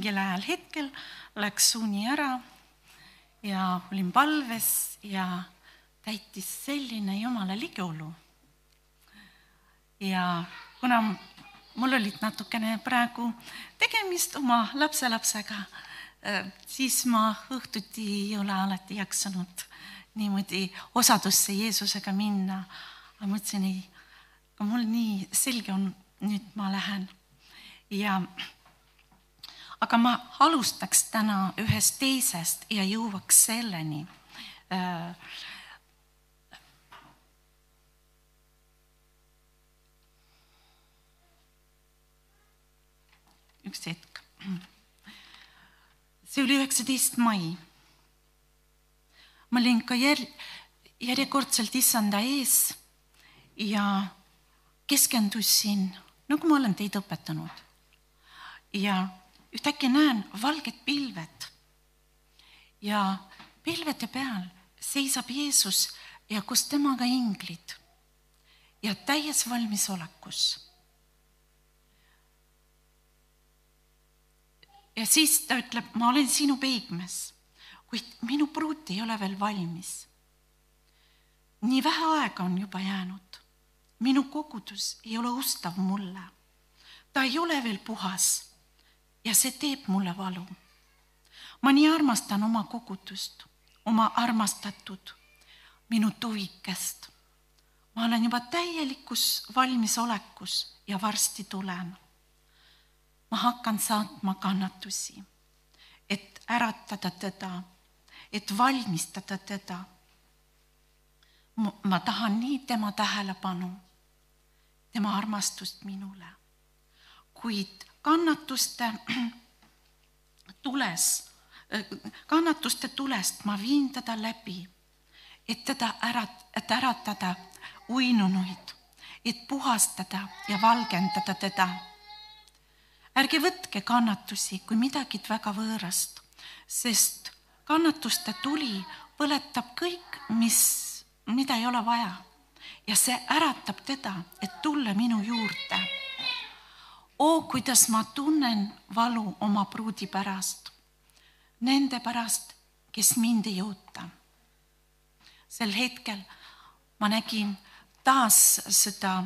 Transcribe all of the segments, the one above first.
mingil ajal hetkel läks uni ära ja olin palves ja täitis selline jumala ligiolu. ja kuna mul olid natukene praegu tegemist oma lapselapsega, siis ma õhtuti ei ole alati jaksanud niimoodi osadusse Jeesusega minna. aga mõtlesin, ei, aga mul nii selge on, nüüd ma lähen ja aga ma alustaks täna ühest teisest ja jõuaks selleni äh, üks hetk. see oli üheksateist mai. ma olin ka jär-, järjekordselt issanda ees ja keskendusin, nagu ma olen teid õpetanud. ja ühtäkki näen valged pilved ja pilvede peal seisab Jeesus ja koos temaga inglid ja täies valmisolekus ja siis ta ütleb, ma olen sinu peigmes, kuid minu pruut ei ole veel valmis. nii vähe aega on juba jäänud. minu kogudus ei ole ustav mulle. ta ei ole veel puhas. Ja see teeb mulle valu. ma nii armastan oma kogudust, oma armastatud, minu tuvikest. ma olen juba täielikus valmisolekus ja varsti tulen ma hakkan saatma kannatusi, et äratada teda, et valmistada teda. ma tahan nii tema tähelepanu, tema armastust minule, kuid kannatuste tules, kannatuste tulest ma viin teda läbi, et teda ära, et äratada uinunuid, et puhastada ja valgendada teda ärge võtke kannatusi kui midagi väga võõrast, sest kannatuste tuli põletab kõik, mis, mida ei ole vaja. ja see äratab teda, et tulla minu juurde. Oo, kuidas ma tunnen valu oma pruudi pärast, nende pärast, kes mind ei oota. sel hetkel ma nägin taas seda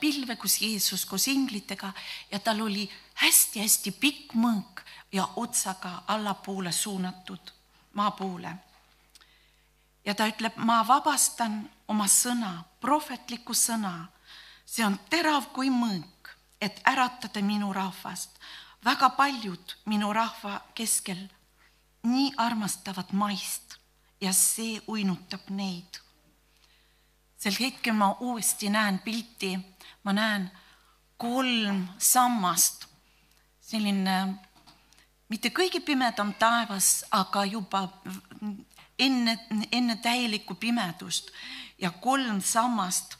pilve, kus Jeesus koos inglitega ja tal oli hästi-hästi pikk mõõk ja otsaga allapoole suunatud maa poole. ja ta ütleb, ma vabastan oma sõna, prohvetlikku sõna. See on terav kui mõõk, et äratada minu rahvast. väga paljud minu rahva keskel nii armastavad maist ja see uinutab neid. Sel hetkel ma uuesti näen pilti, ma näen kolm sammast, selline mitte kõige pimedam taevas, aga juba enne, enne täielikku pimedust. Ja kolm sammast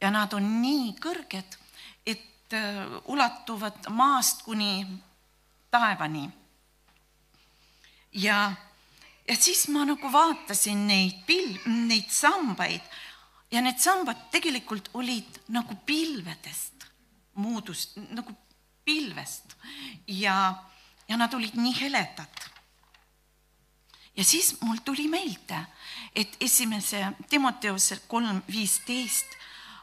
ja nad on nii kõrged, et äh, ulatuvad maast kuni taevani. ja, ja siis ma nagu vaatasin neid pil-, neid sambaid ja need sambad tegelikult olid nagu pilvedest, moodust nagu pilvest ja, ja nad olid nii heledad. ja siis mul tuli meelde, et esimese Timoteose kolm viisteist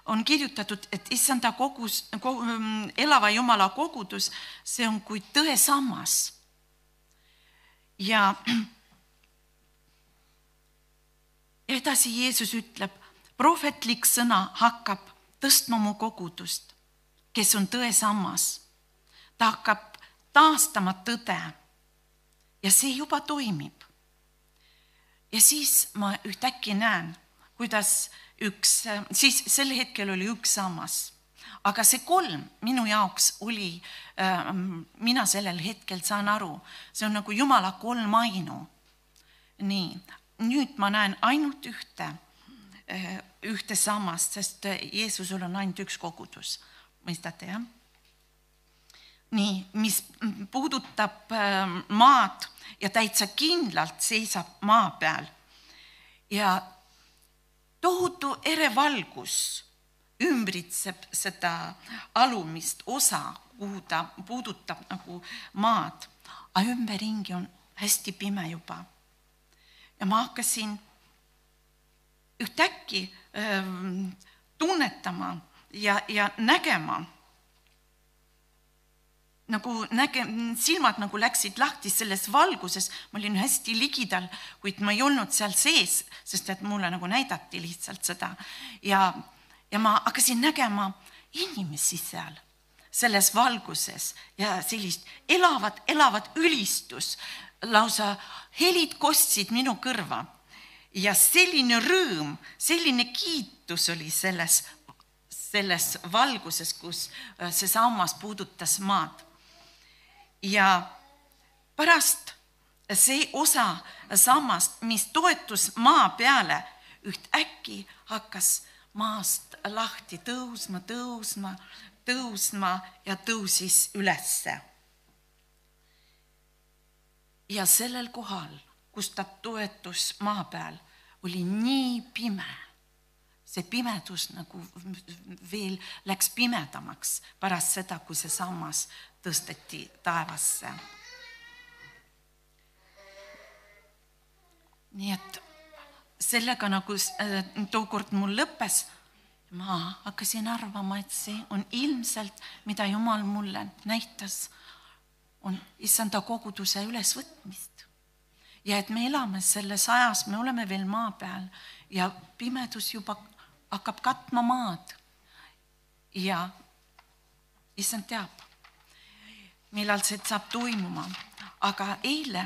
on kirjutatud, et issanda kogus kogu,, elava Jumala kogudus, see on kui tõesammas. ja edasi Jeesus ütleb prohvetlik sõna hakkab tõstma mu kogudust, kes on tõesammas. ta hakkab taastama tõde. ja see juba toimib. ja siis ma ühtäkki näen, kuidas üks, siis sel hetkel oli üks sammas, aga see kolm minu jaoks oli äh,, mina sellel hetkel saan aru, see on nagu Jumala kolmainu. nii, nüüd ma näen ainult ühte Eh, ühte sammast, sest eh, Jeesusel on ainult üks kogudus, mõistate jah? nii, mis puudutab eh, maad ja täitsa kindlalt seisab maa peal ja tohutu erevalgus ümbritseb seda alumist osa, kuhu ta puudutab nagu maad, aga ümberringi on hästi pime juba. ja ma hakkasin ühtäkki ähm, tunnetama ja, ja nägema nagu näge-, silmad nagu läksid lahti selles valguses, ma olin hästi ligidal, kuid ma ei olnud seal sees, sest et mulle nagu näidati lihtsalt seda. Ja, ja ma hakkasin nägema inimesi seal selles valguses ja sellist elavat, elavat ülistust, lausa helid kostsid minu kõrva. Ja selline rõõm, selline kiitus oli selles, selles valguses, kus äh, see sammas puudutas maad ja pärast see osa sammast, mis toetus maa peale, ühtäkki hakkas maast lahti tõusma, tõusma, tõusma ja tõusis ülesse. ja sellel kohal, kus ta toetus maa peal, oli nii pime see pimedus nagu veel läks pimedamaks pärast seda, kui see sammas tõsteti taevasse. nii et sellega nagu äh, tookord mul lõppes, ma hakkasin arvama, et see on ilmselt, mida Jumal mulle näitas, on issanda koguduse ülesvõtmist. ja et me elame selles ajas, me oleme veel maa peal ja pimedus juba hakkab katma maad. ja issand teab millal see saab toimuma, aga eile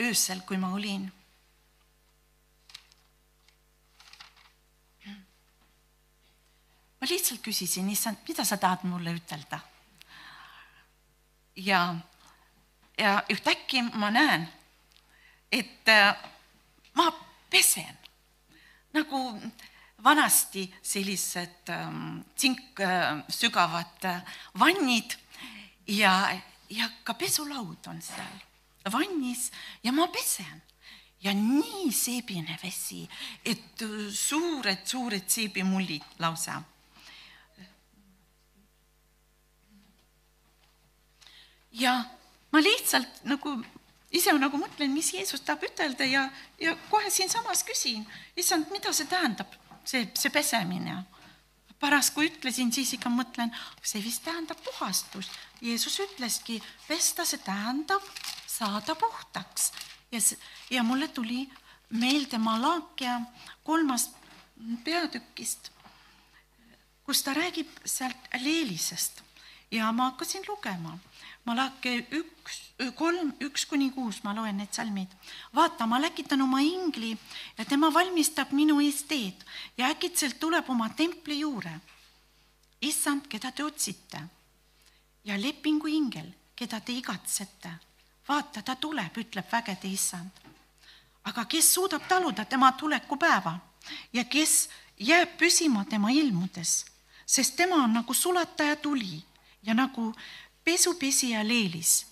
öösel, kui ma olin ma lihtsalt küsisin, issand, mida sa tahad mulle ütelda? ja, ja ühtäkki ma näen, et äh, ma pesen nagu vanasti sellised ähm, tsinksügavad äh, vannid ja, ja ka pesulaud on seal vannis ja ma pesen ja nii seebine vesi, et suured-suured seebimullid lausa. ja ma lihtsalt nagu ise nagu mõtlen, mis Jeesus tahab ütelda ja, ja kohe siinsamas küsin, issand, mida see tähendab see, see pesemine. pärast, kui ütlesin, siis ikka mõtlen, see vist tähendab puhastust. Jeesus ütleski, pesta, see tähendab saada puhtaks ja, ja mulle tuli meelde Malakia kolmas peatükist, kus ta räägib sealt leelisest ja ma hakkasin lugema Malachi üks, kolm, üks kuni kuus, ma loen need salmid. vaata, ma läkitan oma ingli ja tema valmistab minu ees teed ja äkitselt tuleb oma templi juure. issand, keda te otsite ja lepingu ingel, keda te igatsete. vaata, ta tuleb, ütleb vägede issand. aga kes suudab taluda tema tulekupäeva ja kes jääb püsima tema ilmudes, sest tema on nagu sulataja tuli ja nagu pesupesija leelis.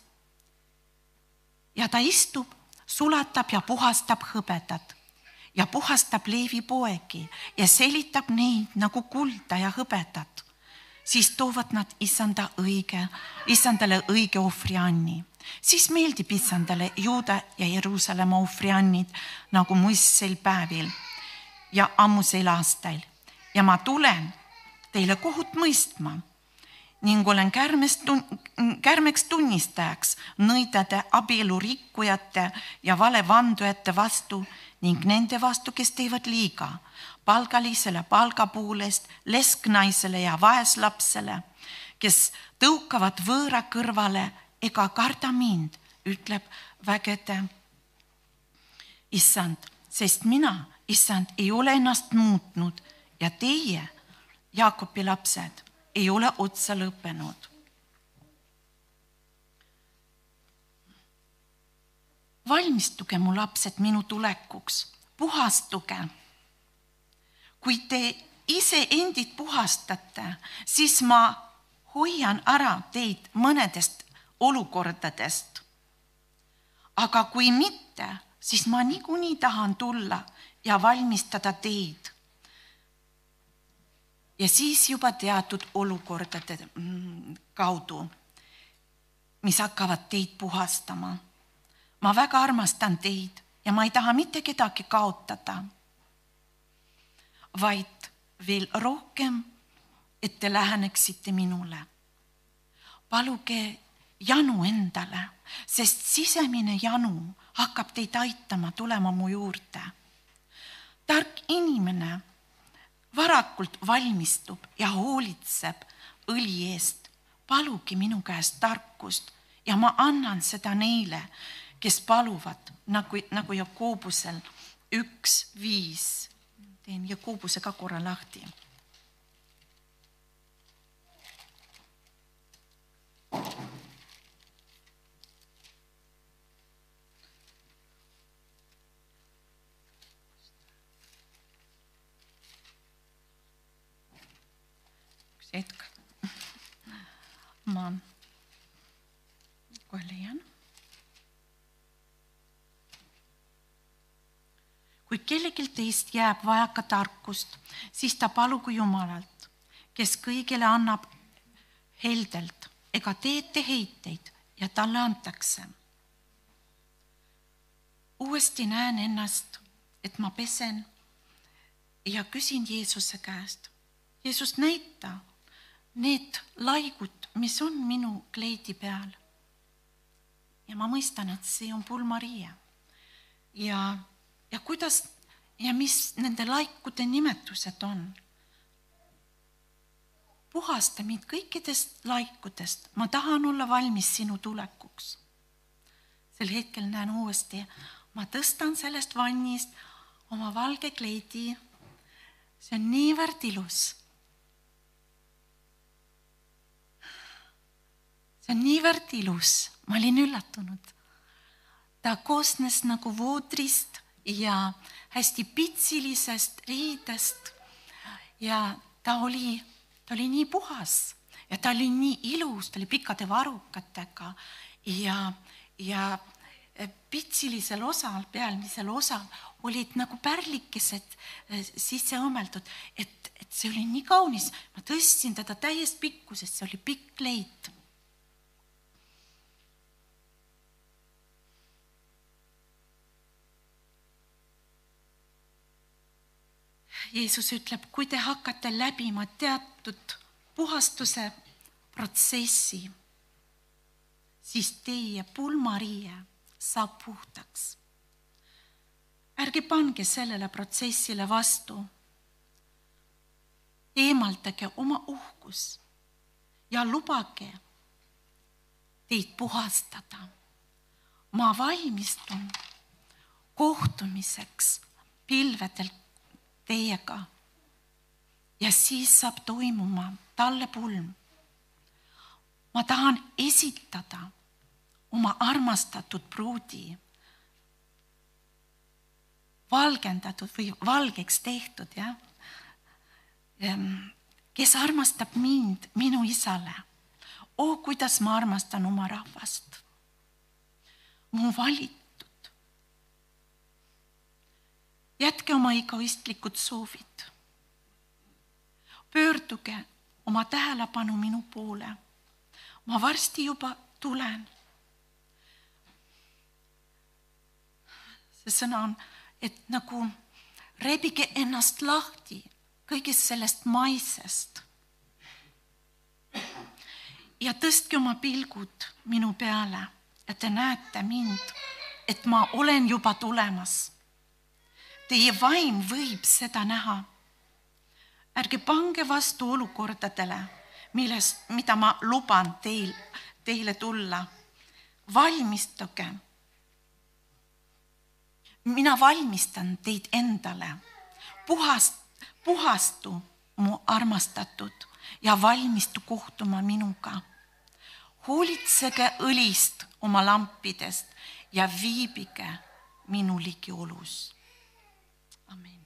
ja ta istub, sulatab ja puhastab hõbedat ja puhastab leevipoegi ja selitab neid nagu kulda ja hõbedat. siis toovad nad issanda õige, issandale õige ohvrianni siis meeldib issandale Juuda ja Jeruusalemma ohvriannid nagu muistsel päevil ja ammusel aastal ja ma tulen teile kohut mõistma ning olen kärmest, kärmeks tunnistajaks nõidade abielurikkujate ja valevandujate vastu ning nende vastu, kes teevad liiga palgalisele palgapuulest, lesknaisele ja vaeslapsele, kes tõukavad võõra kõrvale ega karda mind, ütleb vägede issand, sest mina, issand, ei ole ennast muutnud ja teie, Jaakobi lapsed, ei ole otsa lõppenud. valmistuge, mu lapsed, minu tulekuks, puhastuge. kui te iseendid puhastate, siis ma hoian ära teid mõnedest olukordadest. aga kui mitte, siis ma niikuinii tahan tulla ja valmistada teid. Ja siis juba teatud olukordade mm, kaudu, mis hakkavad teid puhastama. ma väga armastan teid ja ma ei taha mitte kedagi kaotada, vaid veel rohkem, et te läheneksite minule. paluge janu endale, sest sisemine janu hakkab teid aitama tulema mu juurde. tark inimene varakult valmistub ja hoolitseb õli eest. paluge minu käest tarkust ja ma annan seda neile, kes paluvad nagu, nagu Jakobusel üks viis. teen Jakobuse ka korra lahti hetk. Ma kohe leian. kui kellelgi teist jääb vajaka tarkust, siis ta palugu Jumalalt, kes kõigile annab heldelt ega teete heiteid ja talle antakse. uuesti näen ennast, et ma pesen ja küsin Jeesuse käest. Jeesus, näita need laigud, mis on minu kleidi peal. ja ma mõistan, et see on pulmaria. ja, ja kuidas ja mis nende laikude nimetused on. puhasta mind kõikidest laikudest, ma tahan olla valmis sinu tulekuks. sel hetkel näen uuesti, ma tõstan sellest vannist oma valge kleidi. see on niivõrd ilus see on niivõrd ilus, ma olin üllatunud. ta koosnes nagu voodrist ja hästi pitsilisest riidest. ja ta oli, ta oli nii puhas ja ta oli nii ilus, ta oli pikkade varrukatega ja, ja pitsilisel osal, pealmisel osal olid nagu pärlikesed eh, sisse õmmeldud, et, et see oli nii kaunis. ma tõstsin teda täies pikkuses, see oli pikk leit Jeesus ütleb, kui te hakkate läbima teatud puhastuse protsessi, siis teie pulmariie saab puhtaks. ärge pange sellele protsessile vastu. eemaldage oma uhkus ja lubage teid puhastada. ma valmistun kohtumiseks pilvedelt teiega. ja siis saab toimuma talle pulm. ma tahan esitada oma armastatud pruudi, valgendatud või valgeks tehtud, jah. Kes armastab mind, minu isale. oh, kuidas ma armastan oma rahvast. mu valit jätke oma egoistlikud soovid. pöörduge oma tähelepanu minu poole. ma varsti juba tulen. see sõna on, et nagu rebige ennast lahti kõigest sellest maisest. ja tõstke oma pilgud minu peale ja te näete mind, et ma olen juba tulemas Teie vaim võib seda näha. ärge pange vastu olukordadele, milles, mida ma luban teil, teile tulla. valmistuge. mina valmistan teid endale. puhast, puhastu, mu armastatud ja valmistu kohtuma minuga. hoolitsege õlist oma lampidest ja viibige minu ligiolus Amén.